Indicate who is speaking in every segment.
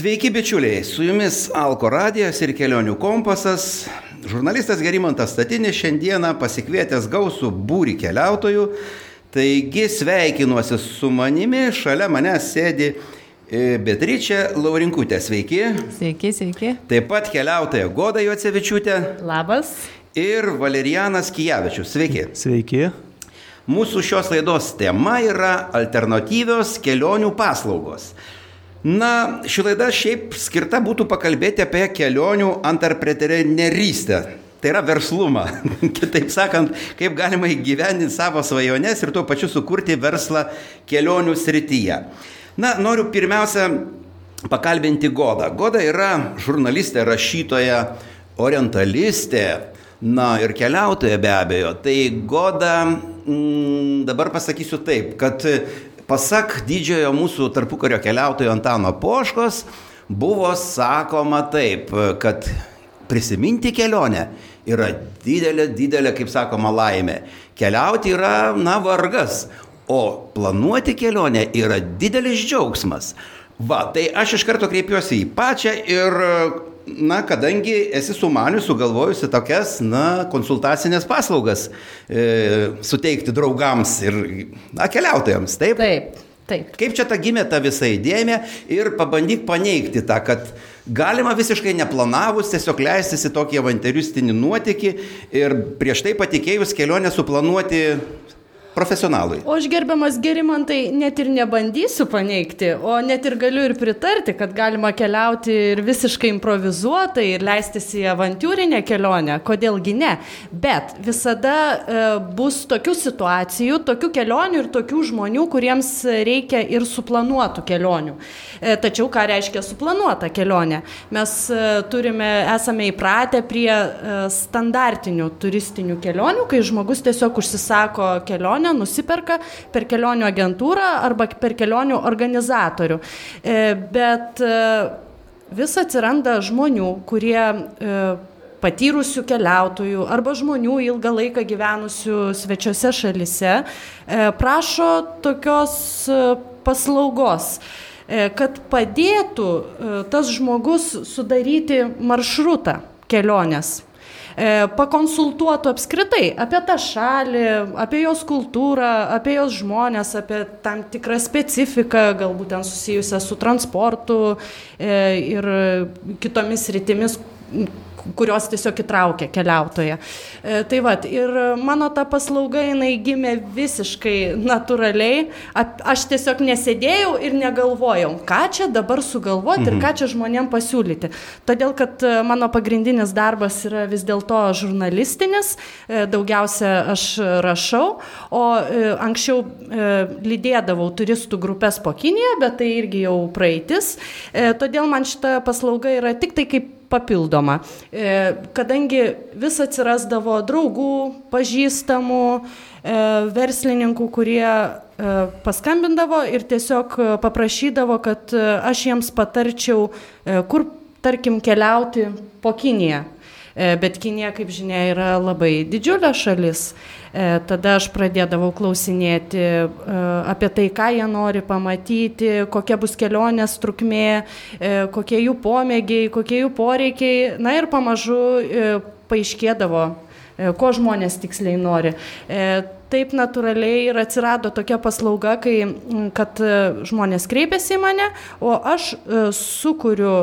Speaker 1: Sveiki bičiuliai, su jumis Alko radijas ir kelionių kompasas. Žurnalistas Gerimantas Statinis šiandieną pasikvietęs gausų būrį keliautojų. Taigi sveikinuosi su manimi, šalia manęs sėdi e, Beatričia Laurinkutė, sveiki.
Speaker 2: Sveiki, sveiki.
Speaker 1: Taip pat keliautoja Goda Jocevičiūtė.
Speaker 2: Labas.
Speaker 1: Ir Valerijanas Kijavičius, sveiki.
Speaker 3: Sveiki.
Speaker 1: Mūsų šios laidos tema yra alternatyvios kelionių paslaugos. Na, ši laida šiaip skirta būtų pakalbėti apie kelionių antarpretenerystę. Tai yra verslumą. Kitaip sakant, kaip galima įgyvendinti savo svajones ir tuo pačiu sukurti verslą kelionių srityje. Na, noriu pirmiausia pakalbinti Godą. Goda yra žurnalistė, rašytoja, orientalistė, na ir keliautoja be abejo. Tai Goda, mm, dabar pasakysiu taip, kad Pasak didžiojo mūsų tarpukario keliautojo Antano Poškos, buvo sakoma taip, kad prisiminti kelionę yra didelė, didelė, kaip sakoma, laimė. Keliauti yra, na, vargas, o planuoti kelionę yra didelis džiaugsmas. Va, tai aš iš karto kreipiuosi į pačią ir na, kadangi esi sumanius, sugalvojusi tokias, na, konsultacinės paslaugas e, suteikti draugams ir, na, keliautojams, taip?
Speaker 2: Taip. Taip.
Speaker 1: Kaip čia ta gimė ta visa idėja ir pabandyk paneigti tą, kad galima visiškai neplanavus tiesiog leistis į tokį avantiūristinį nuotykį ir prieš tai patikėjus kelionę suplanuoti profesionalui.
Speaker 2: O aš gerbiamas gerimantai net ir nebandysiu paneigti, o net ir galiu ir pritarti, kad galima keliauti ir visiškai improvizuotai ir leistis į avantūrinę kelionę, kodėlgi ne. Bet visada e, bus tokių situacijų, tokių kelionių ir tokių žmonių, kuriems reikia ir suplanuotų kelionių. E, tačiau ką reiškia suplanuota kelionė? Mes e, turime, esame įpratę prie e, standartinių turistinių kelionių, kai žmogus tiesiog užsisako kelionę kelionę nusiperka per kelionių agentūrą arba per kelionių organizatorių. E, bet e, vis atsiranda žmonių, kurie e, patyrusių keliautojų arba žmonių ilgą laiką gyvenusių svečiose šalise prašo tokios paslaugos kad padėtų tas žmogus sudaryti maršrutą kelionės E, pakonsultuotų apskritai apie tą šalį, apie jos kultūrą, apie jos žmonės, apie tam tikrą specifiką, galbūt ten susijusią su transportu e, ir kitomis rytimis, kurios tiesiog įtraukia keliautoją. E, tai vad, ir mano ta paslauga jinai gimė visiškai natūraliai, aš tiesiog nesėdėjau ir negalvojau, ką čia dabar sugalvoti mhm. ir ką čia žmonėm pasiūlyti. Todėl, kad e, mano pagrindinis darbas yra vis dėlto žurnalistinis, e, daugiausia aš rašau, o anksčiau lydėdavau turistų grupės po Kiniją, bet tai irgi jau praeitis. Todėl man šita paslauga yra tik tai kaip papildoma. E, kadangi vis atsirasdavo draugų, pažįstamų, e, verslininkų, kurie e, paskambindavo ir tiesiog paprašydavo, kad aš jiems patarčiau, kur, tarkim, keliauti po Kiniją. Bet Kinija, kaip žinia, yra labai didžiulė šalis. E, tada aš pradėdavau klausinėti e, apie tai, ką jie nori pamatyti, kokia bus kelionės trukmė, e, kokie jų pomėgiai, kokie jų poreikiai. Na ir pamažu paaiškėdavo, ko žmonės tiksliai nori. Taip natūraliai ir atsirado tokia paslauga, kai, kad žmonės kreipiasi į mane, o aš sukuriu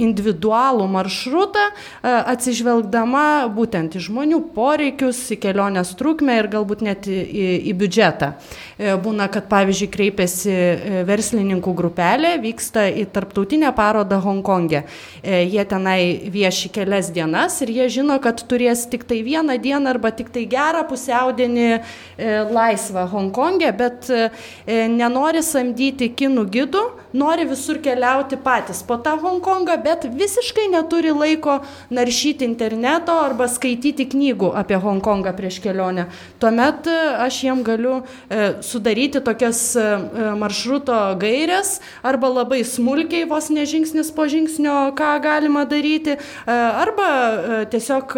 Speaker 2: individualų maršrutą, e, atsižvelgdama būtent į žmonių poreikius, į kelionės trukmę ir galbūt net į, į, į biudžetą. E, būna, kad pavyzdžiui kreipiasi e, verslininkų grupelė, vyksta į tarptautinę parodą Hongkongė. Jie tenai vieši kelias dienas ir jie žino, kad turės tik tai vieną dieną arba tik tai gerą pusiaudienį laisvą Hongkongė, bet nenori samdyti kinų gidų, nori visur keliauti patys po tą Hongkongą, bet visiškai neturi laiko naršyti interneto arba skaityti knygų apie Hongkongą prieš kelionę. Tuomet e, aš jiem galiu e, sudaryti tokias e, maršruto gairias arba labai smulkiai, vos nežingsnis po žingsnio, ką galima daryti, arba tiesiog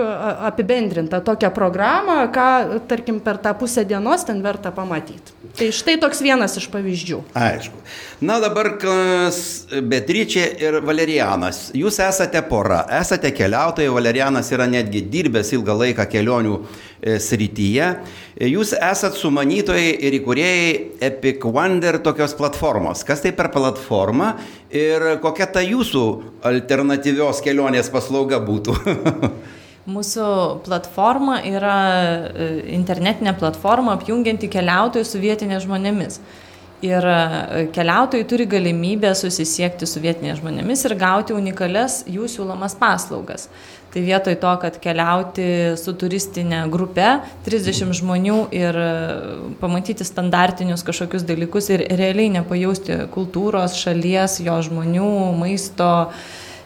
Speaker 2: apibendrinta tokią programą, ką, tarkim, per tą pusę dienos ten verta pamatyti. Tai štai toks vienas iš pavyzdžių.
Speaker 1: Aišku. Na dabar Beatričė ir Valerianas. Jūs esate pora, esate keliautojai, Valerianas yra netgi dirbęs ilgą laiką kelionių e, srityje. E, jūs esat sumanytojai ir įkūrėjai Epic Wonder tokios platformos. Kas tai per platforma ir kokia ta jūsų alternatyvios kelionės paslauga būtų?
Speaker 3: Mūsų platforma yra e, internetinė platforma apjungianti keliautojus su vietinės žmonėmis. Ir e, keliautojai turi galimybę susisiekti su vietinės žmonėmis ir gauti unikalias jų siūlomas paslaugas. Tai vietoj to, kad keliauti su turistinė grupe, 30 žmonių ir e, pamatyti standartinius kažkokius dalykus ir realiai nepajausti kultūros, šalies, jo žmonių, maisto,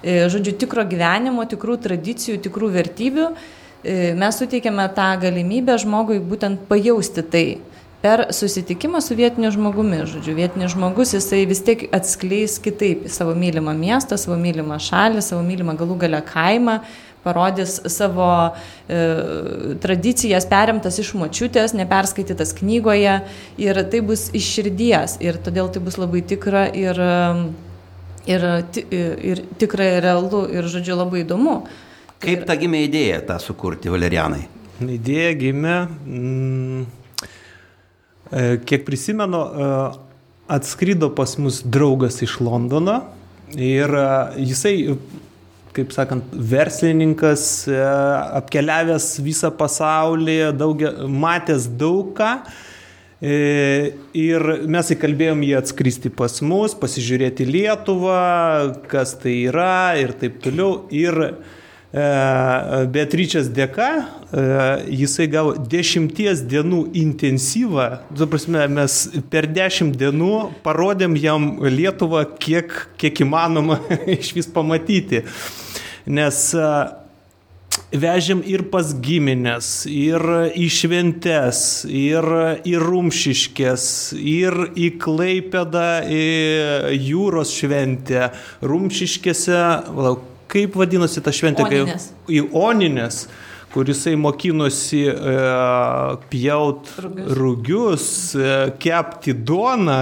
Speaker 3: E, žodžiu, tikro gyvenimo, tikrų tradicijų, tikrų vertybių, mes suteikiame tą galimybę žmogui būtent pajausti tai per susitikimą su vietiniu žmogumi. Žodžiu, vietinis žmogus jisai vis tiek atskleis kitaip savo mylimą miestą, savo mylimą šalį, savo mylimą galų galę kaimą, parodys savo e, tradicijas perimtas iš močiutės, neperskaitytas knygoje ir tai bus iš širdies ir todėl tai bus labai tikra ir e, ir, ir tikrai realu ir, žodžiu, labai įdomu.
Speaker 1: Kaip ta gimė idėja tą sukurti, Valerianai?
Speaker 4: Idėja gimė, mm, e, kiek prisimenu, e, atskrido pas mus draugas iš Londono ir e, jisai, kaip sakant, verslininkas, apkeliavęs visą pasaulį, daug, matęs daug ką E, ir mes įkalbėjom jį atskristi pas mus, pasižiūrėti Lietuvą, kas tai yra ir taip toliau. Ir e, Beatričės dėka e, jisai gavo dešimties dienų intensyvą, tu prasme, mes per dešimt dienų parodėm jam Lietuvą, kiek, kiek įmanoma iš vis pamatyti. Nes vežėm ir pas giminės, ir į šventes, ir į rumšiškės, ir į Klaipėdą, į jūros šventę. Rumšiškėse, kaip vadinosi ta šventė?
Speaker 3: Oninės.
Speaker 4: Į Oninės kur jisai mokinosi e, pjaut rugius, rugius e, kepti duoną.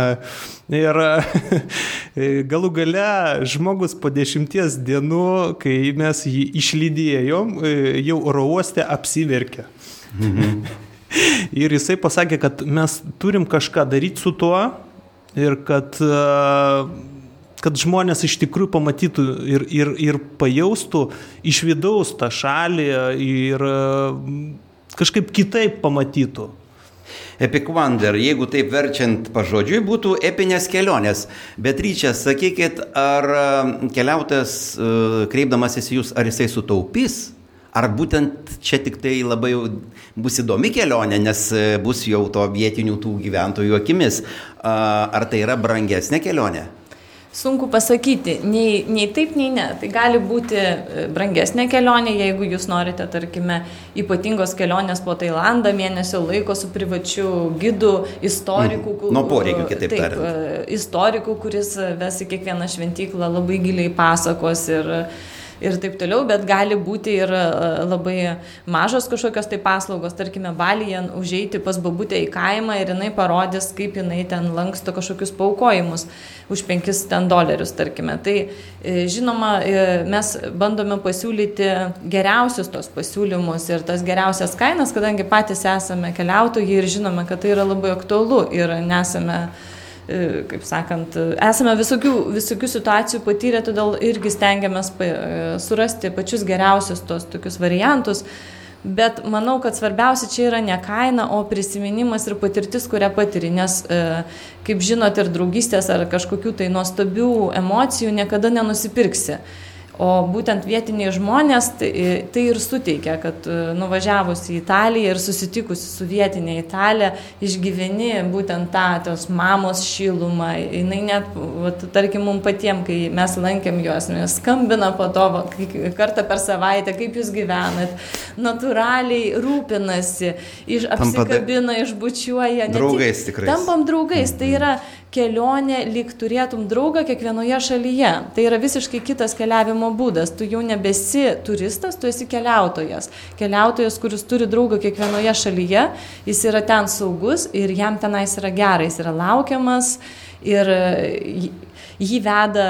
Speaker 4: Ir e, galų gale žmogus po dešimties dienų, kai mes jį išlydėjom, e, jau oro uoste apsiverkė. Mhm. ir jisai pasakė, kad mes turim kažką daryti su tuo ir kad uh, kad žmonės iš tikrųjų pamatytų ir, ir, ir pajaustų iš vidaus tą šalį ir kažkaip kitaip pamatytų.
Speaker 1: Epic Wonder, jeigu taip verčiant pažodžiui, būtų epinės kelionės. Bet ryčia, sakykit, ar keliautojas, kreipdamasis jūs, ar jisai sutaupys? Ar būtent čia tik tai labai bus įdomi kelionė, nes bus jau to vietinių tų gyventojų akimis? Ar tai yra brangesnė kelionė?
Speaker 3: Sunku pasakyti, nei, nei taip, nei ne. Tai gali būti e, brangesnė kelionė, jeigu jūs norite, tarkime, ypatingos kelionės po Tailandą mėnesio laiko su privačiu gidu, istoriku.
Speaker 1: Mm. Nuo poreikių, kitaip tariant.
Speaker 3: E, istoriku, kuris ves į kiekvieną šventyklą labai giliai pasakos ir ir taip toliau, bet gali būti ir e, labai mažos kažkokios tai paslaugos, tarkime, Balyje užeiti pas babutę į kaimą ir jinai parodys, kaip jinai ten lanksto kažkokius paukojimus už 5 ten dolerius, tarkime. Tai e, žinoma, e, mes bandome pasiūlyti geriausius tos pasiūlymus ir tas geriausias kainas, kadangi patys esame keliautojai ir žinome, kad tai yra labai aktualu ir nesame kaip sakant, esame visokių, visokių situacijų patyrę, todėl irgi stengiamės e, surasti pačius geriausius tos tokius variantus. Bet manau, kad svarbiausia čia yra ne kaina, o prisiminimas ir patirtis, kurią patiri, nes, e, kaip žinot, ir draugystės ar kažkokių tai nuostabių emocijų niekada nenusipirksi. O būtent vietiniai žmonės tai, tai ir suteikia, kad e, nuvažiavus į Italiją ir susitikusi su vietinė Italija, išgyveni būtent tą tos mamos šilumą. Jis net, vat, tarkim, mums patiems, kai mes lankėm juos, mes skambina po to va, kartą per savaitę, kaip jūs gyvenat, natūraliai rūpinasi, iš, apsikabina, išbučiuoja.
Speaker 1: Draugais tikrai.
Speaker 3: Tampam draugais. Tai yra kelionė, lyg turėtum draugą kiekvienoje šalyje. Tai yra visiškai kitas keliavimo būdas. Tu jau nebesi turistas, tu esi keliautojas. Keliautojas, kuris turi draugą kiekvienoje šalyje, jis yra ten saugus ir jam tenais yra gerai, jis yra laukiamas ir jį veda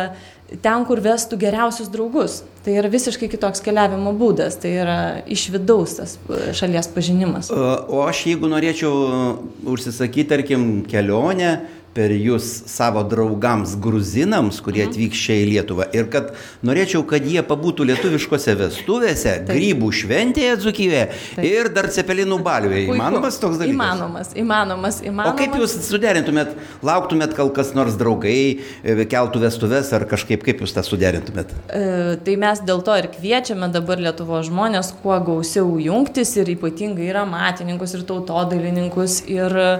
Speaker 3: ten, kur vestų geriausius draugus. Tai yra visiškai kitoks keliavimo būdas, tai yra iš vidaus tas šalies pažinimas.
Speaker 1: O aš jeigu norėčiau užsisakyti, tarkim, kelionę, per jūs savo draugams gruzinams, kurie mhm. atvyks čia į Lietuvą. Ir kad norėčiau, kad jie pabūtų lietuviškose vestuvėse, Taip. grybų šventėje Dzukyvėje ir dar cepelinų baliuje. Įmanomas toks dalykas?
Speaker 3: Įmanomas, įmanomas, įmanomas.
Speaker 1: O kaip jūs suderintumėt, lauktumėt, kol kas nors draugai e, keltų vestuvės ar kažkaip, kaip jūs tą suderintumėt?
Speaker 3: E, tai mes dėl to ir kviečiame dabar Lietuvo žmonės kuo gausiau jungtis ir ypatingai ir amatininkus, ir tautodailininkus, ir e,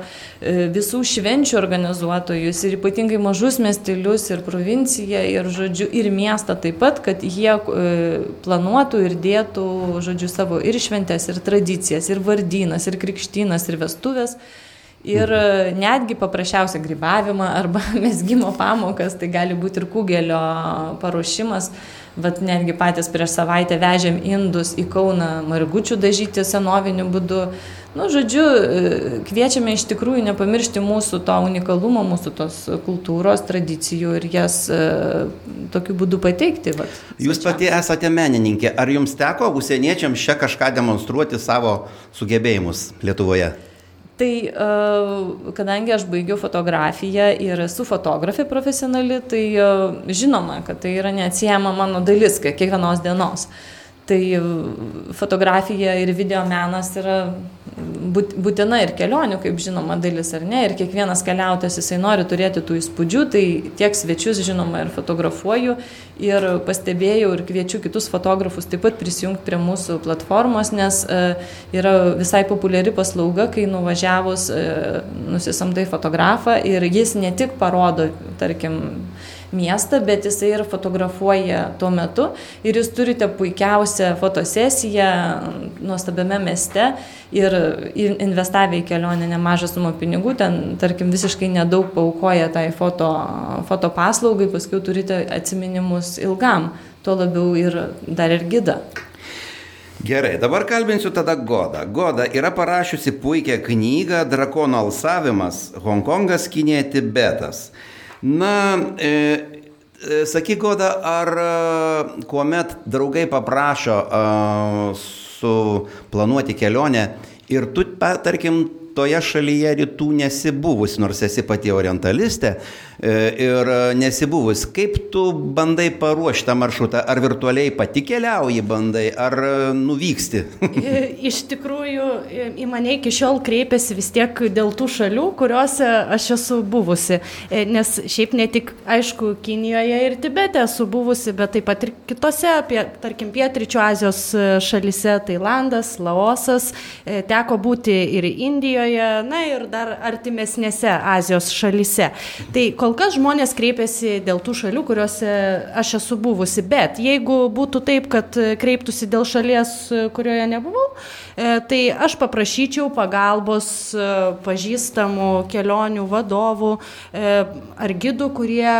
Speaker 3: visų švenčių organizuotojus organizuotojus ir ypatingai mažus miestelius ir provinciją ir, žodžiu, ir miestą taip pat, kad jie e, planuotų ir dėtų, žodžiu, savo ir šventės, ir tradicijas, ir vardynas, ir krikštynas, ir vestuvės. Ir e, netgi paprasčiausia grybavimą arba mesgymo pamokas, tai gali būti ir kugelio paruošimas. Vat netgi patys prieš savaitę vežėm indus į Kauną margučių dažyti senoviniu būdu. Nu, žodžiu, e, kviečiame iš tikrųjų nepamiršti mūsų to unikalumo, mūsų tos kultūros, tradicijų ir jas e, tokiu būdu pateikti. Vat,
Speaker 1: Jūs pati esate menininkė. Ar jums teko užsieniečiams čia kažką demonstruoti savo sugebėjimus Lietuvoje?
Speaker 3: Tai e, kadangi aš baigiau fotografiją ir esu fotografė profesionali, tai žinoma, kad tai yra neatsiejama mano dalis kiekvienos dienos. Tai fotografija ir video menas yra būtina ir kelionių, kaip žinoma, dalis ar ne. Ir kiekvienas keliautojas jisai nori turėti tų įspūdžių, tai tiek svečius, žinoma, ir fotografuoju. Ir pastebėjau ir kviečiu kitus fotografus taip pat prisijungti prie mūsų platformos, nes e, yra visai populiari paslauga, kai nuvažiavus e, nusisamdai fotografą ir jis ne tik parodo, tarkim, miestą, bet jisai ir fotografuoja tuo metu ir jūs turite puikiausią fotosesiją nuostabiame mieste ir investavę į kelionę nemažą sumą pinigų, ten tarkim visiškai nedaug paukoja tai foto, foto paslaugai, paskui turite atsiminimus ilgam, tuo labiau ir dar ir gidą.
Speaker 1: Gerai, dabar kalbinsiu tada Godą. Goda yra parašiusi puikią knygą Drakono alsavimas - Hongkongas, Kinė, Tibetas. Na, e, e, sakyk, Goda, ar e, kuomet draugai paprašo e, suplanuoti kelionę ir tu, tarkim, toje šalyje rytų nesi buvusi, nors esi pati orientalistė, E, ir e, nesibuvus. Kaip tu bandai paruošti tą maršrutą? Ar virtualiai pati keliauji bandai, ar e, nuvyksti?
Speaker 2: Iš tikrųjų, į mane iki šiol kreipiasi vis tiek dėl tų šalių, kuriuose aš esu buvusi. Nes šiaip ne tik, aišku, Kinijoje ir Tibete esu buvusi, bet taip pat ir kitose, apie, tarkim, Pietričio Azijos šalise - Tailandas, Laosas, teko būti ir Indijoje, na ir dar artimesnėse Azijos šalise. Tai kol kas žmonės kreipiasi dėl tų šalių, kuriuose aš esu buvusi, bet jeigu būtų taip, kad kreiptųsi dėl šalies, kurioje nebuvau, e, tai aš paprašyčiau pagalbos e, pažįstamų kelionių vadovų e, ar gidų, kurie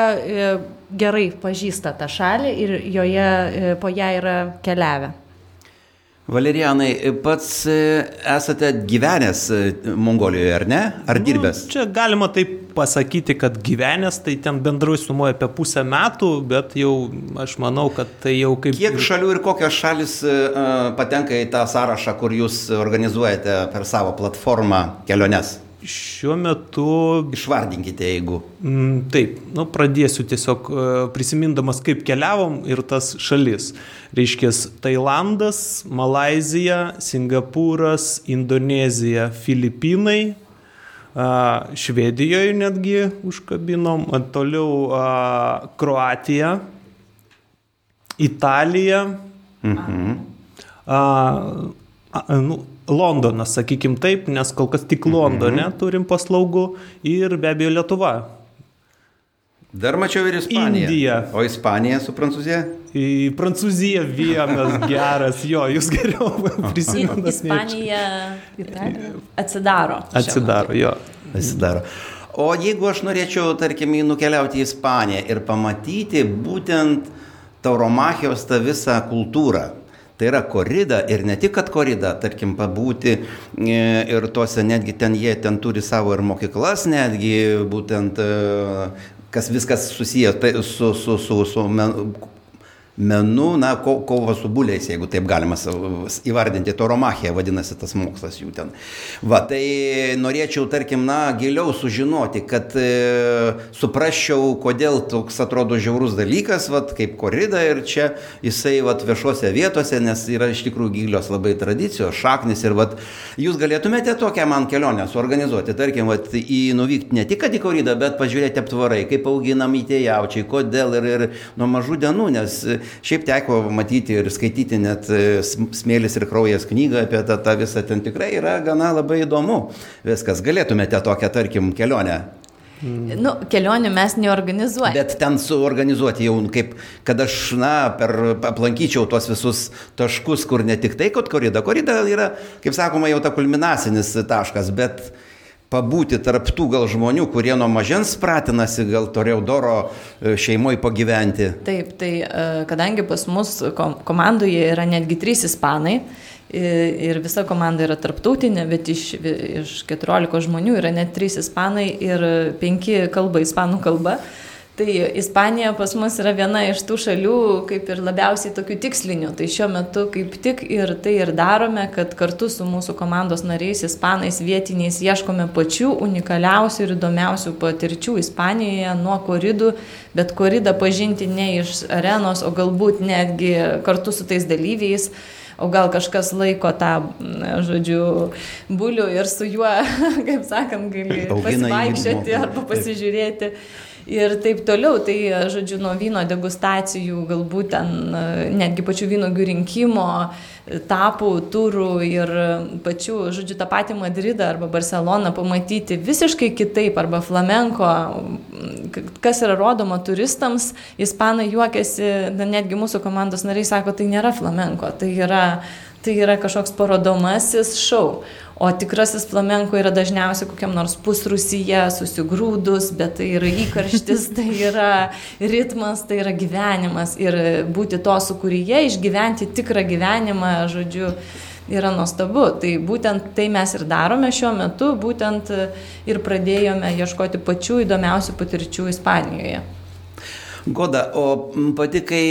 Speaker 2: gerai pažįsta tą šalį ir joje po ją yra keliavę.
Speaker 1: Valerijanai, pats esate gyvenęs Mongolijoje, ar ne? Ar nu, dirbęs?
Speaker 4: Nu, čia galima taip pasakyti, kad gyvenęs, tai ten bendrai sumuoja apie pusę metų, bet jau aš manau, kad tai jau kaip...
Speaker 1: Kiek šalių ir kokios šalis uh, patenka į tą sąrašą, kur jūs organizuojate per savo platformą keliones?
Speaker 4: Šiuo metu.
Speaker 1: Išvardinkite, jeigu.
Speaker 4: Mm, taip, nu, pradėsiu tiesiog prisimindamas, kaip keliavom ir tas šalis. Reiškia, Tailandas, Malazija, Singapūras, Indonezija, Filipinai, Švedijoje netgi užkabinom, toliau Kroatija, Italija,
Speaker 1: Mhm.
Speaker 4: a, a, nu, Londonas, sakykim taip, nes kol kas tik Londone turim paslaugų ir be abejo Lietuva.
Speaker 1: Dar mačiau ir Ispaniją.
Speaker 4: Indija.
Speaker 1: O Ispanija su Prancūzija?
Speaker 4: Į Prancūziją vienas geras, jo, jūs geriau prisimenate.
Speaker 3: Ispanija atsidaro. šiuo
Speaker 4: Atsidaro, jo.
Speaker 1: Pasidaro. O jeigu aš norėčiau, tarkim, nukeliauti į Ispaniją ir pamatyti būtent tauromachijos tą visą kultūrą. Tai yra korida ir ne tik, kad korida, tarkim, pabūti e, ir tuose netgi ten jie ten turi savo ir mokyklas, netgi būtent e, kas viskas susijęs tai, su, su, su, su men, menu, na, ko, kova su buliais, jeigu taip galima įvardinti, toromachija vadinasi tas mokslas jų ten. Va, tai norėčiau, tarkim, na, giliau sužinoti, kad e, suprasčiau, kodėl toks atrodo žiaurus dalykas, va, kaip korida ir čia jisai, va, viešuose vietose, nes yra iš tikrųjų gilios labai tradicijos, šaknis ir, va, jūs galėtumėte tokią man kelionę suorganizuoti, tarkim, va, į nuvykti ne tik į koridą, bet pažiūrėti aptvarai, kaip auginami tie jaučiai, kodėl ir, ir nuo mažų dienų, nes šiaip teko matyti ir skaityti net e, sm- smėlis ir kraujas knygą apie tą, tą visą, ten tikrai yra gana labai įdomu. Viskas, galėtumėte tokią, tarkim, kelionę.
Speaker 3: Nu, kelionių mes neorganizuojame.
Speaker 1: Bet ten suorganizuoti jau, nu, kaip, kad aš, na, per aplankyčiau tuos visus taškus, kur ne tik tai, kad korida. Korida yra, kaip sakoma, jau ta kulminacinis taškas, bet pabūti tarptų gal žmonių, kurie nuo mažens pratinasi, gal turėjau doro šeimoje pagyventi.
Speaker 3: Taip, tai e, kadangi pas mus kom- komandoje yra netgi trys ispanai ir visa komanda yra tarptautinė, bet iš, iš 14 žmonių yra net trys ispanai ir penki kalba ispanų kalba. Tai Ispanija pas mus yra viena iš tų šalių, kaip ir labiausiai tokių tikslinių. Tai šiuo metu kaip tik ir tai ir darome, kad kartu su mūsų komandos nariais, ispanais, vietiniais, ieškome pačių unikaliausių ir įdomiausių patirčių Ispanijoje nuo koridų, bet koridą pažinti ne iš arenos, o galbūt netgi kartu su tais dalyviais. O gal kažkas laiko tą, žodžiu, bulių ir su juo, kaip sakant, gali pasivaikščioti arba pasižiūrėti. Ir taip toliau, tai, žodžiu, nuo vyno degustacijų, galbūt ten e, netgi pačių vynogių rinkimo, e, tapų, turų ir pačių, žodžiu, tą patį Madridą arba Barceloną pamatyti visiškai kitaip, arba flamenko, kas yra rodoma turistams, ispanai juokiasi, netgi mūsų komandos nariai sako, tai nėra flamenko, tai yra, tai yra kažkoks parodomasis šou. O tikrasis flamenko yra dažniausiai kokiam nors pusrusyje susigrūdus, bet tai yra įkarštis, tai yra ritmas, tai yra gyvenimas. Ir būti to sukūryje, išgyventi tikrą gyvenimą, žodžiu, yra nuostabu. Tai būtent tai mes ir darome šiuo metu, būtent ir pradėjome ieškoti pačių įdomiausių patirčių Ispanijoje.
Speaker 1: Goda, o pati, kai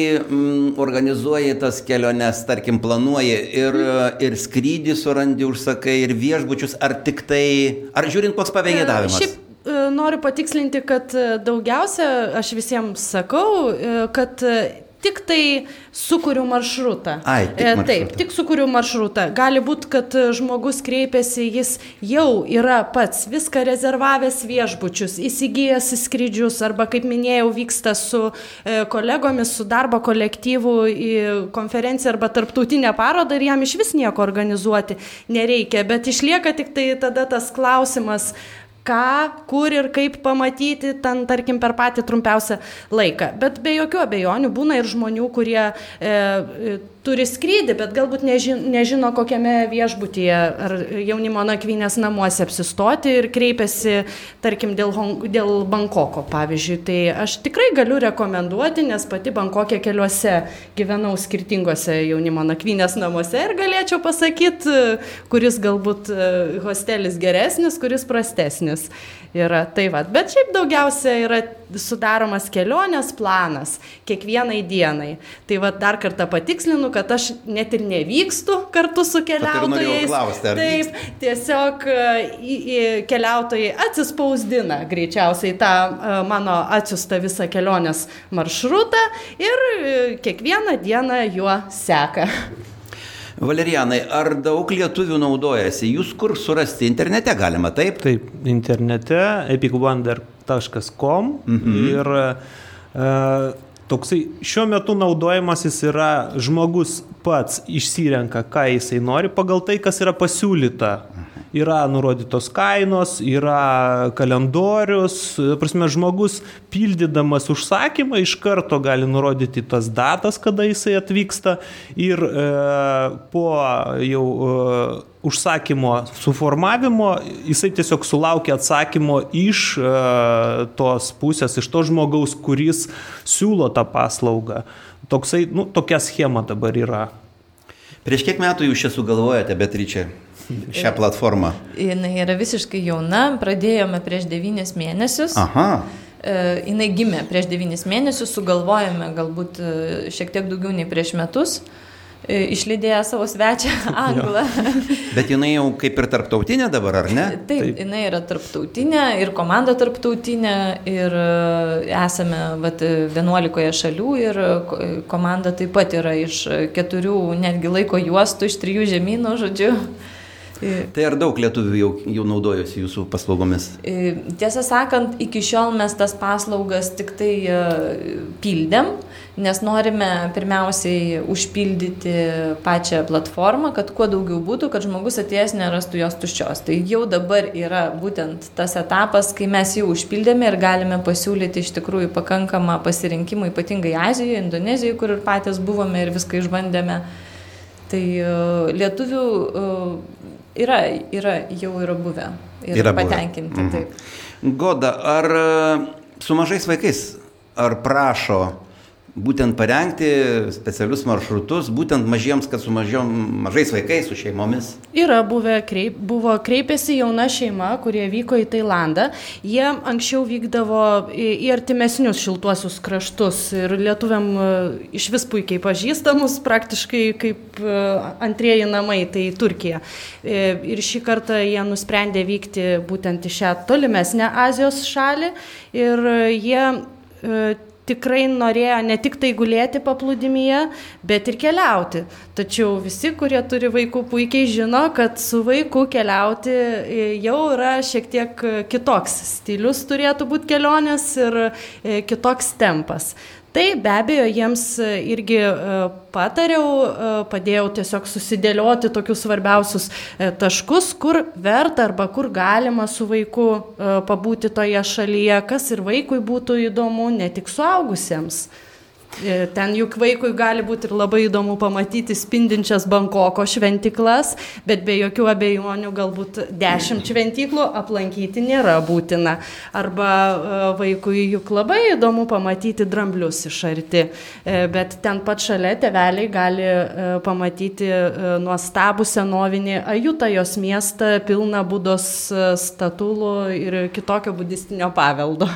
Speaker 1: organizuoji tas keliones, tarkim, planuoji ir, ir skrydį surandi, užsakai, ir viešbučius, ar tik tai, ar žiūrint, koks pavėgėdavimas?
Speaker 2: Šiaip e, noriu patikslinti, kad e, daugiausia aš visiems sakau, e, kad e, tik tai sukūriu maršrutą.
Speaker 1: Ai, tik
Speaker 2: E, Taip,
Speaker 1: maršrutą.
Speaker 2: tik sukūriu maršrutą. Gali būti, kad e, žmogus kreipiasi, jis jau yra pats viską rezervavęs viešbučius, įsigijęs skrydžius arba, kaip minėjau, vyksta su e, kolegomis, su darbo kolektyvu į konferenciją arba tarptautinę parodą ir jam iš vis nieko organizuoti nereikia. Bet išlieka tik tai tada tas klausimas, ką, kur ir kaip pamatyti, ten, tarkim, per patį trumpiausią laiką. Bet be jokių abejonių būna ir žmonių, kurie e, e, turi skrydį, bet galbūt nežino, nežino kokiame viešbutyje ar jaunimo nakvynės namuose apsistoti ir kreipiasi, tarkim, dėl, Hong- dėl Bankoko, pavyzdžiui. Tai aš tikrai galiu rekomenduoti, nes pati Bankokė keliuose gyvenau skirtingose jaunimo nakvynės namuose ir galėčiau pasakyti, kuris galbūt e, hostelis geresnis, kuris prastesnis yra. Tai va, bet šiaip daugiausia yra sudaromas kelionės planas kiekvienai dienai. Tai va dar kartą patikslinu, kad aš net ir nevykstu kartu su keliautojais.
Speaker 1: klausti,
Speaker 2: Taip, tiesiog e, į, į, keliautojai atsispausdina greičiausiai tą e, mano atsiustą visą kelionės maršrutą ir e, kiekvieną dieną juo seka.
Speaker 1: Valerijanai, ar daug lietuvių naudojasi? Jūs kur surasti internete galima, taip?
Speaker 4: Taip, internete epicwonder.com mhm. ir e, Toksai šiuo metu naudojimas jis yra žmogus pats išsirenka, ką jisai nori pagal tai, kas yra pasiūlyta. Yra nurodytos kainos, yra kalendorius, prasme, žmogus pildydamas užsakymą iš karto gali nurodyti tas datas, kada jisai atvyksta ir e, po jau e, užsakymo suformavimo jisai tiesiog sulaukia atsakymo iš e, tos pusės, iš to žmogaus, kuris siūlo tą paslaugą. Toksai, nu, tokia schema dabar yra.
Speaker 1: Prieš kiek metų jūs čia sugalvojate, Beatričia, šią platformą?
Speaker 3: Jis yra visiškai jauna, pradėjome prieš devynis mėnesius.
Speaker 1: Aha.
Speaker 3: E, jinai gimė prieš devynis mėnesius, sugalvojame galbūt e, šiek tiek daugiau nei prieš metus. E, išlydėję savo svečią Anglą.
Speaker 1: Bet jinai jau kaip ir tarptautinė dabar, ar ne?
Speaker 3: Taip, Taip. jinai yra tarptautinė ir komanda tarptautinė ir e, esame vat, 11 šalių ir komanda taip pat yra iš keturių netgi laiko juostų, iš trijų žemynų, žodžiu.
Speaker 1: Tai ar daug lietuvių jau, jau naudojosi jūsų paslaugomis?
Speaker 3: E, tiesą sakant, iki šiol mes tas paslaugas tik tai e, pildėm, nes norime pirmiausiai užpildyti pačią platformą, kad kuo daugiau būtų, kad žmogus atėjęs nerastų jos tuščios. Tai jau dabar yra būtent tas etapas, kai mes jau užpildėme ir galime pasiūlyti iš tikrųjų pakankamą pasirinkimą, ypatingai Azijoje, Indonezijoje, kur ir patys buvome ir viską išbandėme. Tai e, lietuvių Yra, yra, jau yra buvę. Ir yra patenkinti. Mhm. Taip.
Speaker 1: Goda, ar e, su mažais vaikais, ar prašo būtent parengti specialius maršrutus, būtent mažiems, kad su mažiom, mažais vaikais, su šeimomis?
Speaker 2: Yra buvę, kreip, buvo kreipėsi jauna šeima, kurie vyko į Tailandą. Jie anksčiau vykdavo į, į artimesnius šiltuosius kraštus ir lietuviam e, iš vis puikiai pažįstamus, praktiškai kaip e, antrieji namai, tai Turkija. E, ir šį kartą jie nusprendė vykti būtent į šią tolimesnę Azijos šalį ir jie tikrai norėjo ne tik tai gulėti paplūdimyje, bet ir keliauti. Tačiau visi, kurie turi vaikų, puikiai žino, kad su vaiku keliauti e, jau yra šiek tiek kitoks stilius turėtų būti kelionės ir e, kitoks tempas. Tai be abejo, jiems e, irgi e, patariau, e, padėjau tiesiog susidėlioti tokius svarbiausius taškus, kur verta arba kur galima su vaiku pabūti toje šalyje, kas ir vaikui būtų įdomu, ne tik suaugusiems. E, ten juk vaikui gali būti ir labai įdomu pamatyti spindinčias Bankoko šventiklas, bet be jokių abejonių galbūt dešimt šventiklų aplankyti nėra būtina. Arba e, vaikui juk labai įdomu pamatyti dramblius iš arti, e, bet ten pat šalia teveliai gali pamatyti nuostabų senovinį Ajutajos miestą pilną būdos statulų ir kitokio budistinio paveldo.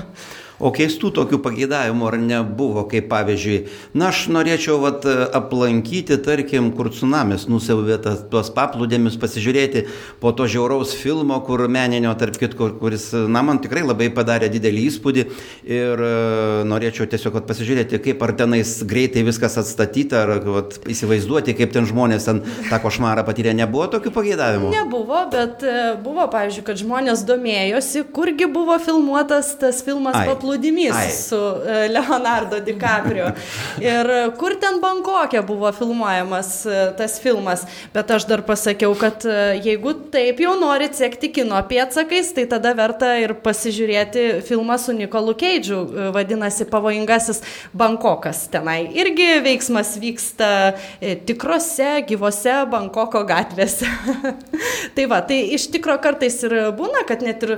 Speaker 1: O keistų tokių pageidavimų ar nebuvo, kaip pavyzdžiui, na aš norėčiau vat, aplankyti, tarkim, kur tsunamis nusavė tuos paplūdėmius, pasižiūrėti po to žiauraus filmo, kur meninio, tarp kitko, kuris, na, man tikrai labai padarė didelį įspūdį ir e, norėčiau tiesiog vat, pasižiūrėti, kaip ar tenais greitai viskas atstatyta, ar vat, įsivaizduoti, kaip ten žmonės ten tą košmarą patyrė. Nebuvo tokių pageidavimų?
Speaker 2: Nebuvo, bet e, buvo, pavyzdžiui, kad žmonės domėjosi, kurgi buvo filmuotas tas filmas paplūdėmis paplūdimys Ai. su e, Leonardo DiCaprio. Ir kur ten Bankokė buvo filmuojamas e, tas filmas. Bet aš dar pasakiau, kad e, jeigu taip jau norit sekti kino pėtsakais, tai tada verta ir pasižiūrėti filmą su Nikolu Keidžiu, vadinasi Pavojingasis Bankokas. Tenai irgi veiksmas vyksta tikrose, gyvose Bankoko gatvėse. tai va, tai iš tikro kartais ir būna, kad net ir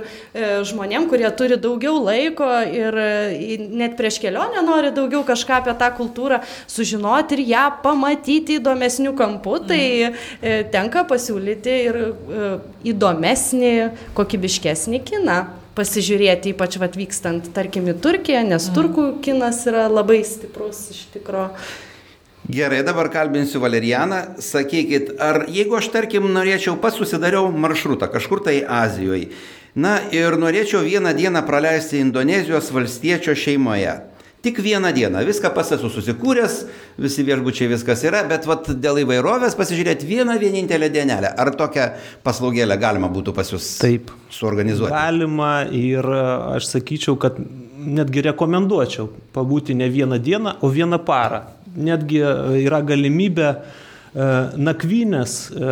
Speaker 2: žmonėm, kurie turi daugiau laiko ir e, net prieš kelionę nori daugiau kažką apie tą kultūrą sužinoti ir ją pamatyti įdomesnių kampų, tai e, tenka pasiūlyti ir e, įdomesnį, kokybiškesnį kiną pasižiūrėti, ypač vat, vykstant, tarkim, į Turkiją, nes mm. turkų kinas yra labai stiprus iš tikrųjų.
Speaker 1: Gerai, dabar kalbinsiu Valerianą. Sakykit, ar jeigu aš, tarkim, norėčiau pats susidariau maršrutą kažkur tai Azijoje, Na ir norėčiau vieną dieną praleisti Indonezijos valstiečio šeimoje. Tik vieną dieną. Viską pas esu susikūręs, visi viešbučiai viskas yra, bet vat, dėl įvairovės pasižiūrėti vieną vienintelę dienelę. Ar tokią paslaugėlę galima būtų pas jūs
Speaker 4: Taip.
Speaker 1: suorganizuoti?
Speaker 4: Galima ir aš sakyčiau, kad netgi rekomenduočiau pabūti ne vieną dieną, o vieną parą. Netgi yra galimybė E, nakvynės e,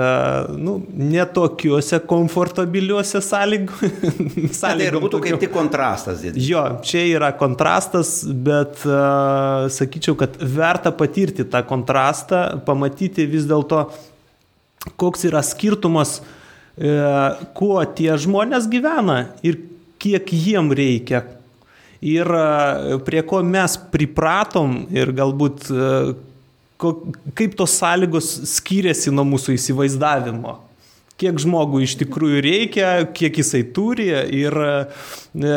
Speaker 4: nu, netokiuose komfortabiliuose sąlygose.
Speaker 1: Tai ir būtų kaip tik kontrastas.
Speaker 4: Jo, čia yra kontrastas, bet uh, sakyčiau, kad verta patirti tą kontrastą, pamatyti vis dėlto, koks yra skirtumas, kuo tie žmonės gyvena ir kiek jiem reikia. Ir prie ko mes pripratom ir galbūt kaip tos sąlygos skiriasi nuo mūsų įsivaizdavimo. Kiek žmogui iš tikrųjų reikia, kiek jisai turi ir e,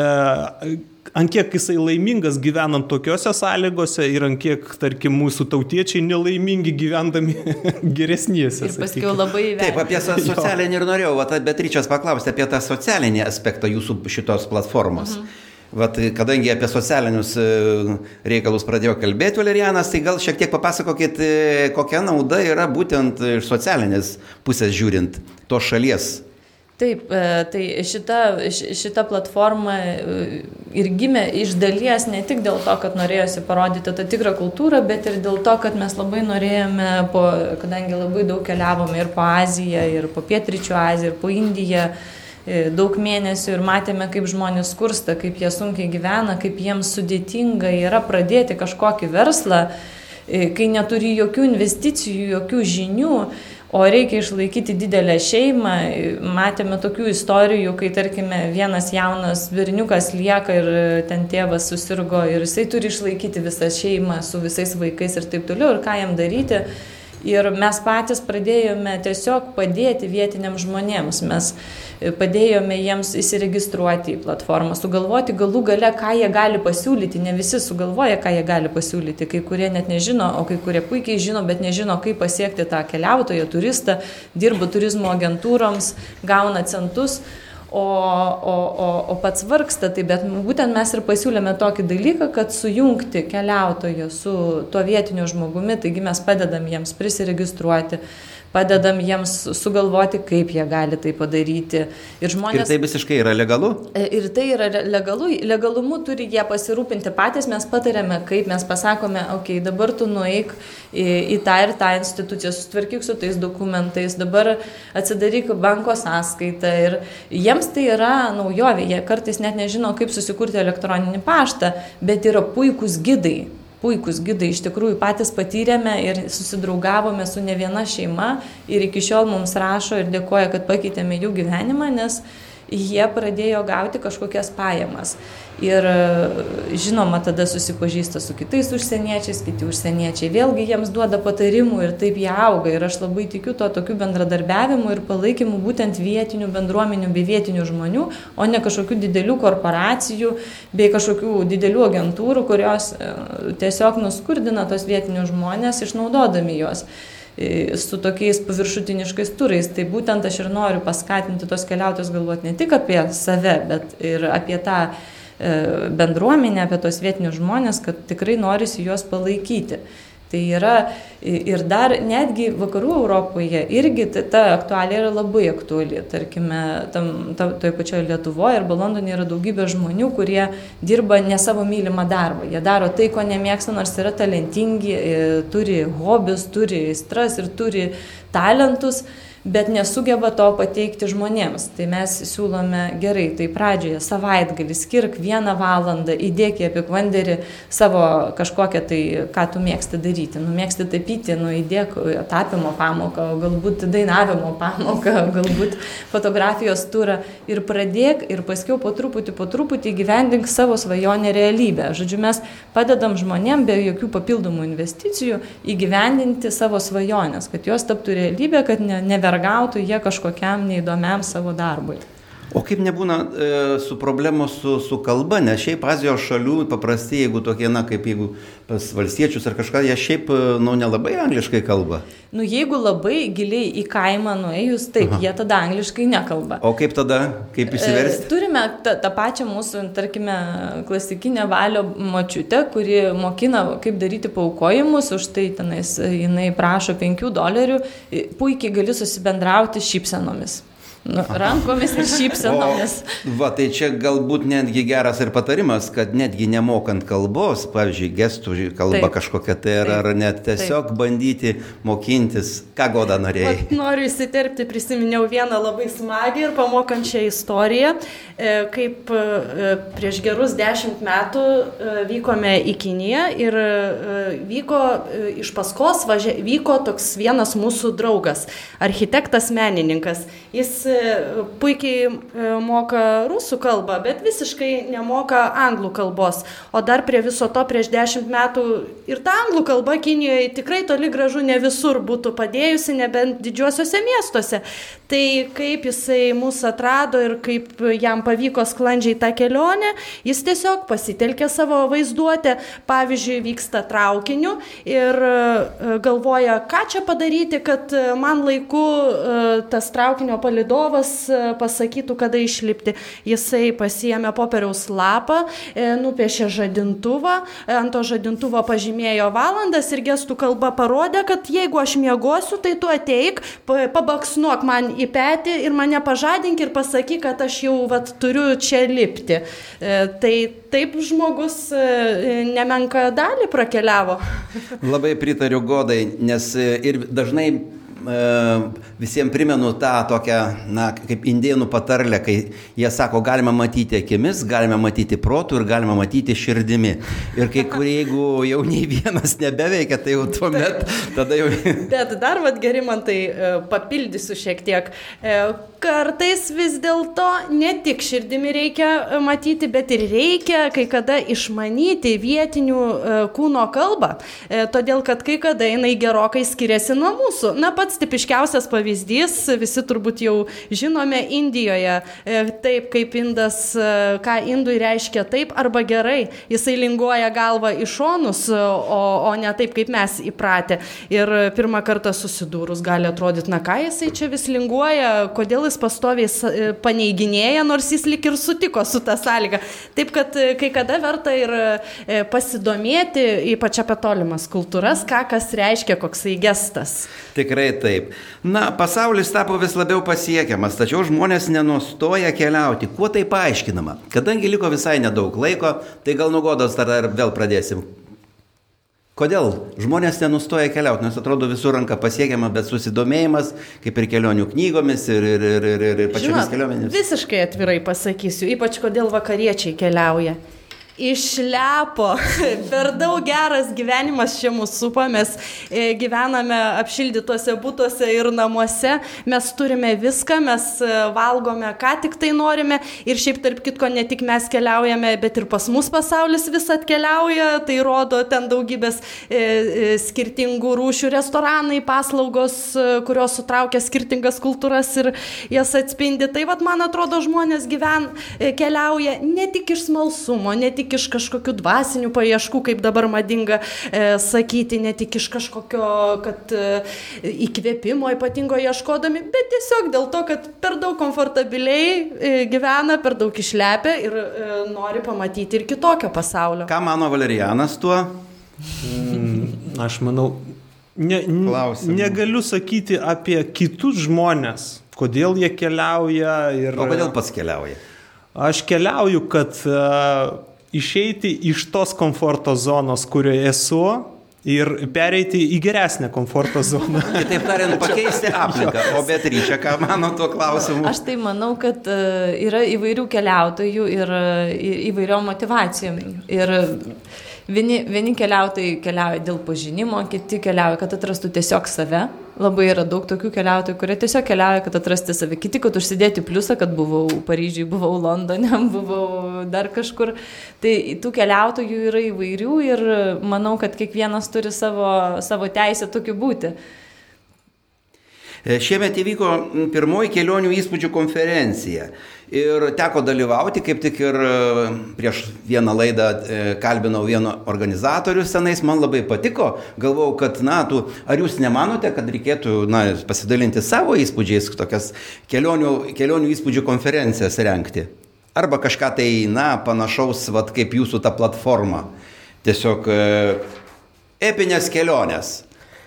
Speaker 4: ant kiek jisai laimingas gyvenant tokiuose sąlygose ir ant kiek, tarkim, mūsų tautiečiai nelaimingi gyvendami geresnėse.
Speaker 3: Ir paskui labai įvertinti.
Speaker 1: Taip, apie socialinį ir norėjau, va, Beatričas paklausti apie tą socialinį aspektą jūsų šitos platformos. Mhm. Vat, kadangi apie socialinius e, reikalus pradėjo kalbėti Valerianas, tai gal šiek tiek papasakokit, e, kokia nauda yra būtent iš socialinės pusės žiūrint tos šalies.
Speaker 3: Taip, e, tai šita, šita platforma ir gimė iš dalies ne tik dėl to, kad norėjosi parodyti tą tikrą kultūrą, bet ir dėl to, kad mes labai norėjome, po, kadangi labai daug keliavome ir po Aziją, ir po Pietričių Aziją, ir po Indiją, E, daug mėnesių ir matėme, kaip žmonės skursta, kaip jie sunkiai gyvena, kaip jiems sudėtinga yra pradėti kažkokį verslą, e, kai neturi jokių investicijų, jokių žinių, o reikia išlaikyti didelę šeimą. Matėme tokių istorijų, kai tarkime vienas jaunas berniukas lieka ir ten tėvas susirgo ir jisai turi išlaikyti visą šeimą su visais vaikais ir taip toliau ir ką jam daryti. Ir mes patys pradėjome tiesiog padėti vietiniams žmonėms. Mes padėjome jiems įsiregistruoti į platformą, sugalvoti galų gale, ką jie gali pasiūlyti. Ne visi sugalvoja, ką jie gali pasiūlyti. Kai kurie net nežino, o kai kurie puikiai žino, bet nežino, kaip pasiekti tą keliautoją, turistą, dirba turizmo agentūroms, gauna centus o, o, o, o pats vargsta. Tai bet būtent mes ir pasiūlėme tokį dalyką, kad sujungti keliautoją su tuo vietiniu žmogumi, taigi mes padedam jiems prisiregistruoti padedam jiems sugalvoti, kaip jie gali tai padaryti.
Speaker 1: Ir, žmonės, ir tai visiškai yra legalu?
Speaker 3: E, ir tai yra legalu, legalumu turi jie pasirūpinti patys, mes patarėme, kaip mes pasakome, okei, okay, dabar tu nueik į, į tą ir tą instituciją, sustvarkyk su tais dokumentais, dabar atsidaryk banko sąskaitą. Ir jiems tai yra naujovė, jie kartais net nežino, kaip susikurti elektroninį paštą, bet yra puikūs gidai puikūs gidai, iš tikrųjų patys patyrėme ir susidraugavome su ne viena šeima ir iki šiol mums rašo ir dėkoja, kad pakeitėme jų gyvenimą, nes jie pradėjo gauti kažkokias pajamas. Ir žinoma, tada susipažįsta su kitais užsieniečiais, kiti užsieniečiai vėlgi jiems duoda patarimų ir taip jie auga. Ir aš labai tikiu to tokiu bendradarbiavimu ir palaikymu būtent vietinių bendruomenių bei vietinių žmonių, o ne kažkokių didelių korporacijų bei kažkokių didelių agentūrų, kurios e, tiesiog nuskurdina tos vietinius žmonės, išnaudodami juos e, su tokiais paviršutiniškais turais. Tai būtent aš ir noriu paskatinti tos keliautojus galvoti ne tik apie save, bet ir apie tą E, bendruomenę, apie tos vietinius žmonės, kad tikrai norisi juos palaikyti. Tai yra ir dar netgi vakarų Europoje irgi ta aktualija yra labai aktuali. Tarkime, tam, tam, toje pačioje Lietuvoje arba Londone yra daugybė žmonių, kurie dirba ne savo mylimą darbą. Jie daro tai, ko nemėgsta, nors yra talentingi, turi hobius, turi aistras ir turi talentus bet nesugeba to pateikti žmonėms. Tai mes siūlome gerai, tai pradžioje savaitgalį skirk vieną valandą, įdėk į apikvanderį savo kažkokią tai, ką tu mėgsti daryti. Nu, mėgsti tapyti, nu, įdėk tapimo pamoką, galbūt dainavimo pamoką, galbūt fotografijos turą ir pradėk ir paskiau po truputį, po truputį gyvendink savo svajonę realybę. Žodžiu, mes padedam žmonėm be jokių papildomų investicijų įgyvendinti savo svajonės, kad jos taptų realybė, kad ne, never vergautų jie kažkokiam neįdomiam savo darbui.
Speaker 1: O kaip nebūna e, su problemos su, su kalba, nes šiaip Azijos šalių paprastai, jeigu tokie, na, kaip jeigu pas valstiečius ar kažką, jie šiaip, e, nu, nelabai angliškai kalba.
Speaker 3: Nu, jeigu labai giliai į kaimą nuėjus, taip, Aha. jie tada angliškai nekalba.
Speaker 1: O kaip tada, kaip išsiversti?
Speaker 3: E, turime tą, tą pačią mūsų, tarkime, klasikinę valio močiutę, kuri mokina, kaip daryti paukojimus, už tai tenais jinai prašo 5 dolerių, puikiai gali susibendrauti šypsenomis. Nu, rankomis ir šypsenomis.
Speaker 1: O, va, tai čia galbūt netgi geras ir patarimas, kad netgi nemokant kalbos, pavyzdžiui, gestų kalba Taip. kažkokia tai ar, ar net tiesiog Taip. bandyti mokintis, ką goda norėjai.
Speaker 2: Vat noriu įsiterpti, prisiminiau vieną labai smagią ir pamokančią istoriją, e, kaip e, prieš gerus dešimt metų e, vykome į Kiniją ir vyko iš paskos, važia, vyko toks vienas mūsų draugas, architektas menininkas. Jis puikiai e, moka rusų kalbą, bet visiškai nemoka anglų kalbos. O dar prie viso to prieš dešimt metų ir ta anglų kalba Kinijoje tikrai toli gražu ne visur būtų padėjusi, nebent didžiuosiuose miestuose. Tai kaip jisai mus atrado ir kaip jam pavyko sklandžiai tą kelionę, jis tiesiog pasitelkė savo vaizduotę, pavyzdžiui, vyksta traukiniu ir e, galvoja, ką čia padaryti, kad man laiku e, tas traukinio palidovas E, pasakytų, kada išlipti. Jisai pasiemė popieriaus lapą, e, nupiešė žadintuvą, e, ant to žadintuvo pažymėjo valandas ir gestų kalba parodė, kad jeigu aš miegosiu, tai tu ateik, pabaksnuok man į petį ir mane pažadink ir pasakyk, kad aš jau vat, turiu čia lipti. Tai taip žmogus nemenka dalį prakeliavo.
Speaker 1: Labai pritariu godai, nes ir dažnai E, visiems primenu tą tokią, na, kaip indienų patarlę, kai jie sako, galima matyti akimis, galime matyti protų ir galima matyti širdimi. Ir kai kurie, jeigu jau nei vienas nebeveikia, tai jau tuomet, tada jau...
Speaker 2: Bet dar vad geri man tai e, papildysiu šiek tiek. E, kartais vis dėlto ne tik širdimi reikia matyti, bet ir reikia kai kada išmanyti vietinių kūno kalbą. Todėl, kad kai kada jinai gerokai skiriasi nuo mūsų. Na, pats pats tipiškiausias pavyzdys, visi turbūt jau žinome Indijoje, e, taip kaip indas, e, ką indui reiškia taip arba gerai, jisai linguoja galvą į šonus, o, o ne taip kaip mes įpratę. Ir pirmą kartą susidūrus gali atrodyti, na ką jisai čia vis linguoja, kodėl jis pastoviai e, paneiginėja, nors jis lik ir sutiko su tą sąlygą. Taip kad kai kada verta ir pasidomėti, ypač apie tolimas kultūras, ką kas reiškia, koksai gestas.
Speaker 1: Tikrai taip. Na, pasaulis tapo vis labiau pasiekiamas, tačiau žmonės nenustoja keliauti. Kuo tai paaiškinama? Kadangi liko visai nedaug laiko, tai gal nugodos tada ir vėl pradėsim. Kodėl žmonės nenustoja keliauti, nes atrodo visur ranka pasiekiama, bet susidomėjimas, kaip ir kelionių knygomis ir, ir, ir, ir, ir pačiomis kelionėmis.
Speaker 2: Visiškai atvirai pasakysiu, ypač kodėl vakariečiai keliauja išlepo. per daug geras gyvenimas čia mūsų supa, mes e, gyvename apšildytuose būtuose ir namuose, mes turime viską, mes e, valgome, ką tik tai norime ir šiaip tarp kitko ne tik mes keliaujame, bet ir pas mus pasaulis vis atkeliauja, tai rodo ten daugybės e, skirtingų rūšių restoranai, paslaugos, kurios sutraukia skirtingas kultūras ir jas atspindi. Tai vad, man atrodo, žmonės gyven, keliauja ne tik iš smalsumo, ne tik tik iš kažkokių dvasinių paieškų, kaip dabar madinga e, sakyti, ne tik iš kažkokio, kad e, įkvėpimo ypatingo ieškodami, bet tiesiog dėl to, kad per daug komfortabiliai e, gyvena, per daug išlepia ir e, nori pamatyti ir kitokio pasaulio.
Speaker 1: Ką mano Valerijanas tuo?
Speaker 4: Mm, aš manau, ne, ne, negaliu sakyti apie kitus žmonės, kodėl jie keliauja ir...
Speaker 1: O kodėl pats keliauja?
Speaker 4: Aš keliauju, kad uh, išeiti iš tos komforto zonos, kurioje esu ir pereiti į geresnę komforto zoną.
Speaker 1: Kitaip tariant, pakeisti aplinką. O Beatričia, ką mano tuo klausimu?
Speaker 3: Aš tai manau, kad e, yra įvairių keliautojų ir e, įvairiom motivacijom. Ir vieni, vieni keliautojai keliauja dėl pažinimo, kiti keliauja, kad atrastų tiesiog save Labai yra daug tokių keliautojų, kurie tiesiog keliauja, kad atrasti save. Kiti, kad užsidėti pliusą, kad buvau Paryžiui, buvau Londone, buvau dar kažkur. Tai tų keliautojų yra įvairių ir manau, kad kiekvienas turi savo, savo teisę tokiu būti.
Speaker 1: E, šiemet įvyko pirmoji kelionių įspūdžių konferencija. Ir teko dalyvauti, kaip tik ir e, prieš vieną laidą e, kalbinau vieną organizatorių senais, man labai patiko, galvau, kad, na, tu, ar jūs nemanote, kad reikėtų, na, pasidalinti savo įspūdžiais, tokias kelionių, kelionių įspūdžių konferencijas renkti? Arba kažką tai, na, panašaus, vat, kaip jūsų ta platforma. Tiesiog e, epinės kelionės.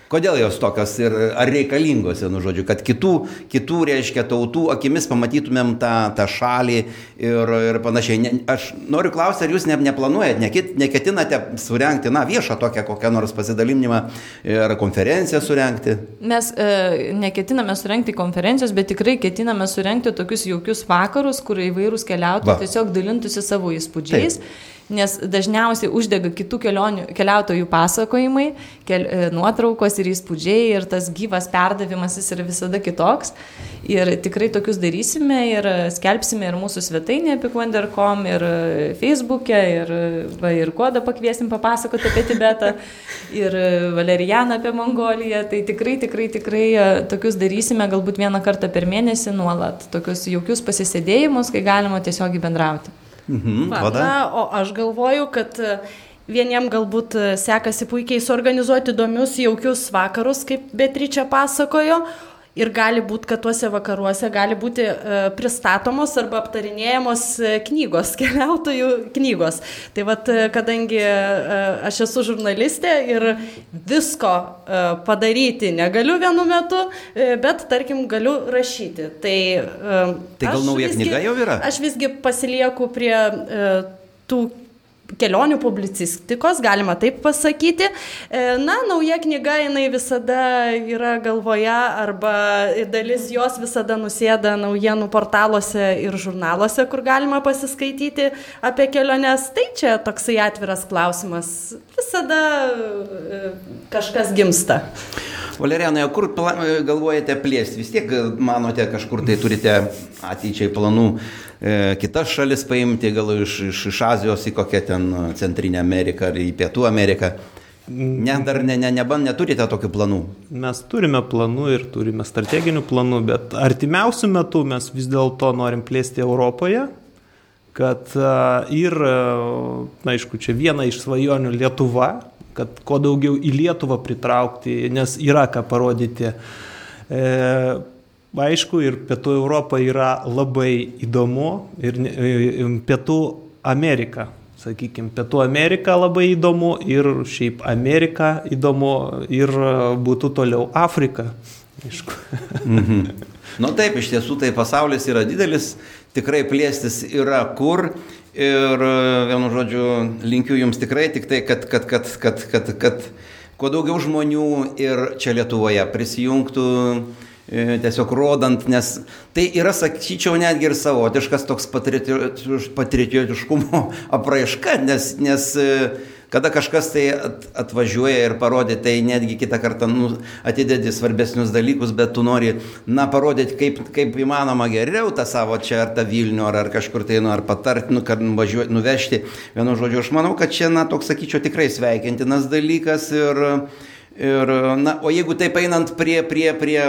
Speaker 1: Kodėl jos tokios ir ar reikalingos, vienu žodžiu, kad kitų, kitų reiškia, tautų akimis pamatytumėm tą, tą šalį ir, ir panašiai. Ne, aš noriu klausti, ar jūs ne, neplanuojat, nekit, neketinate surenkti, na, viešą tokią kokią nors pasidalinimą ir konferenciją surenkti?
Speaker 3: Mes e, neketiname surenkti konferencijos, bet tikrai ketiname surenkti tokius jaukius vakarus, kur įvairūs keliautojai tiesiog dalintųsi savo įspūdžiais. Taip nes dažniausiai uždega kitų kelionių, keliautojų pasakojimai, kel, e, nuotraukos ir įspūdžiai ir tas gyvas perdavimas jis yra visada kitoks. Ir tikrai tokius darysime ir skelbsime ir mūsų svetainėje apikvander.com ir Facebook'e ir, va, ir kodą pakviesim papasakoti apie Tibetą ir Valerijaną apie Mongoliją. Tai tikrai, tikrai, tikrai e, tokius darysime galbūt vieną kartą per mėnesį nuolat, tokius jaukius pasisėdėjimus, kai galima tiesiog bendrauti.
Speaker 2: Mhm, Va, na, o aš galvoju, kad e, vieniem galbūt e, sekasi puikiai suorganizuoti įdomius, jaukius vakarus, kaip Beatričia pasakojo, Ir gali būti, kad tuose vakaruose gali būti e, pristatomos arba aptarinėjamos e, knygos, keliautojų knygos. Tai vad, e, kadangi aš esu žurnalistė ir visko padaryti negaliu vienu metu, bet tarkim galiu rašyti. Tai,
Speaker 1: tai gal nauja visgi, knyga jau yra?
Speaker 2: Aš visgi pasilieku prie tų kelionių publicistikos, galima taip pasakyti. E, na, nauja knyga, jinai visada yra galvoje arba dalis jos visada nusėda naujienų portaluose ir žurnaluose, kur galima pasiskaityti apie keliones. Tai čia toksai atviras klausimas. Visada e, kažkas gimsta.
Speaker 1: Valerianai, o kur galvojate plėsti? Vis tiek manote, kažkur tai turite ateičiai planų e, kitas šalis paimti, gal iš, iš, iš Azijos į kokią ten Centrinę Ameriką ar į Pietų Ameriką. Ne, dar ne, ne, neban, neturite tokių planų?
Speaker 4: Mes turime planų ir turime strateginių planų, bet artimiausių metų mes vis dėlto norim plėsti Europoje, kad ir, na, aišku, čia viena iš svajonių Lietuva, kad kuo daugiau į Lietuvą pritraukti, nes yra ką parodyti. E, aišku, ir Pietų Europa yra labai įdomu ir e, Pietų Amerika. Sakykime, Pietų Amerika labai įdomu ir šiaip Amerika įdomu ir būtų toliau Afrika. Aišku.
Speaker 1: Mhm. Nu taip, iš tiesų tai pasaulis yra didelis, tikrai plėstis yra kur ir vienu žodžiu linkiu jums tikrai tik tai, kad, kad, kad, kad, kad, kad kuo daugiau žmonių ir čia Lietuvoje prisijungtų E, tiesiog rodant, nes tai yra, sakyčiau, netgi ir savotiškas toks patriotiškumo apraiška, nes, nes e, kada kažkas tai atvažiuoja ir parodė, tai netgi kitą kartą nu, atidedi svarbesnius dalykus, bet tu nori, na, parodyti, kaip, kaip įmanoma geriau tą savo čia ar tą Vilnių, ar, ar kažkur tai, nu, ar patarti, nu, kad nuvažiuoti, nuvežti. Vienu žodžiu, aš manau, kad čia, na, toks, sakyčiau, tikrai sveikintinas dalykas ir, ir na, o jeigu taip einant prie, prie, prie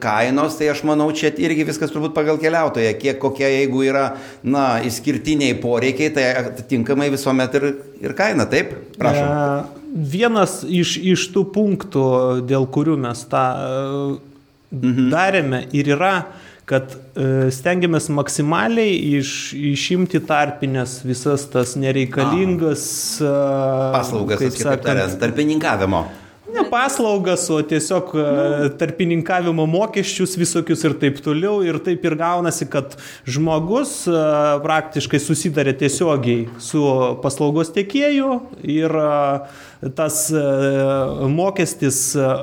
Speaker 1: kainos, tai aš manau, čia irgi viskas turbūt pagal keliautoją, kiek kokie, jeigu yra, na, išskirtiniai poreikiai, tai atitinkamai visuomet ir, ir kaina, taip? Prašau. E,
Speaker 4: vienas iš, iš tų punktų, dėl kurių mes tą mhm. darėme ir yra, kad e, stengiamės maksimaliai iš, išimti tarpinės visas tas nereikalingas
Speaker 1: paslaugas, kaip sakant, tarpininkavimo.
Speaker 4: Ne paslaugas, o tiesiog nu. tarpininkavimo mokesčius visokius ir taip toliau. Ir taip ir gaunasi, kad žmogus e, praktiškai susidarė tiesiogiai su paslaugos tiekėju ir e, tas mokestis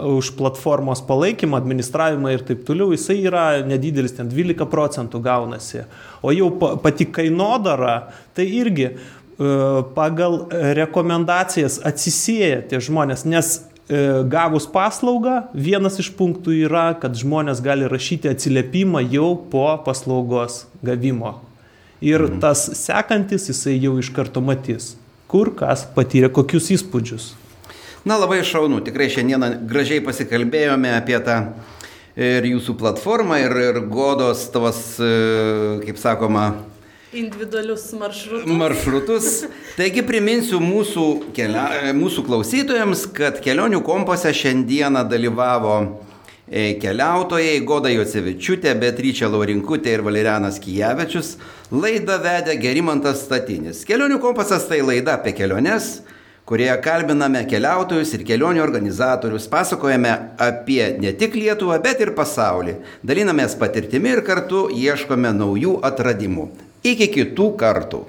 Speaker 4: už platformos palaikymą, administravimą ir taip toliau, jisai yra nedidelis, ten 12 procentų gaunasi. O jau pati kainodara, tai irgi pagal rekomendacijas atsisėja tie žmonės, nes E, gavus paslaugą, vienas iš punktų yra, kad žmonės gali rašyti atsiliepimą jau po paslaugos gavimo. Ir mhm. tas sekantis jisai jau iš karto matys, kur kas patyrė kokius įspūdžius.
Speaker 1: Na labai šaunu, tikrai šiandieną gražiai pasikalbėjome apie tą ir jūsų platformą, ir, ir godos tos, e, kaip sakoma,
Speaker 2: individualius maršrutus.
Speaker 1: Maršrutus. Taigi priminsiu mūsų, kelia, mūsų klausytojams, kad kelionių kompose šiandieną dalyvavo e, keliautojai Goda Jocevičiūtė, Beatričia Laurinkutė ir Valerianas Kijavečius. Laidą vedė Gerimantas Statinis. Kelionių kompasas tai laida apie keliones, kurioje kalbiname keliautojus ir kelionių organizatorius, pasakojame apie ne tik Lietuvą, bet ir pasaulį, dalinamės patirtimi ir kartu ieškome naujų atradimų. Iki kitų kartų.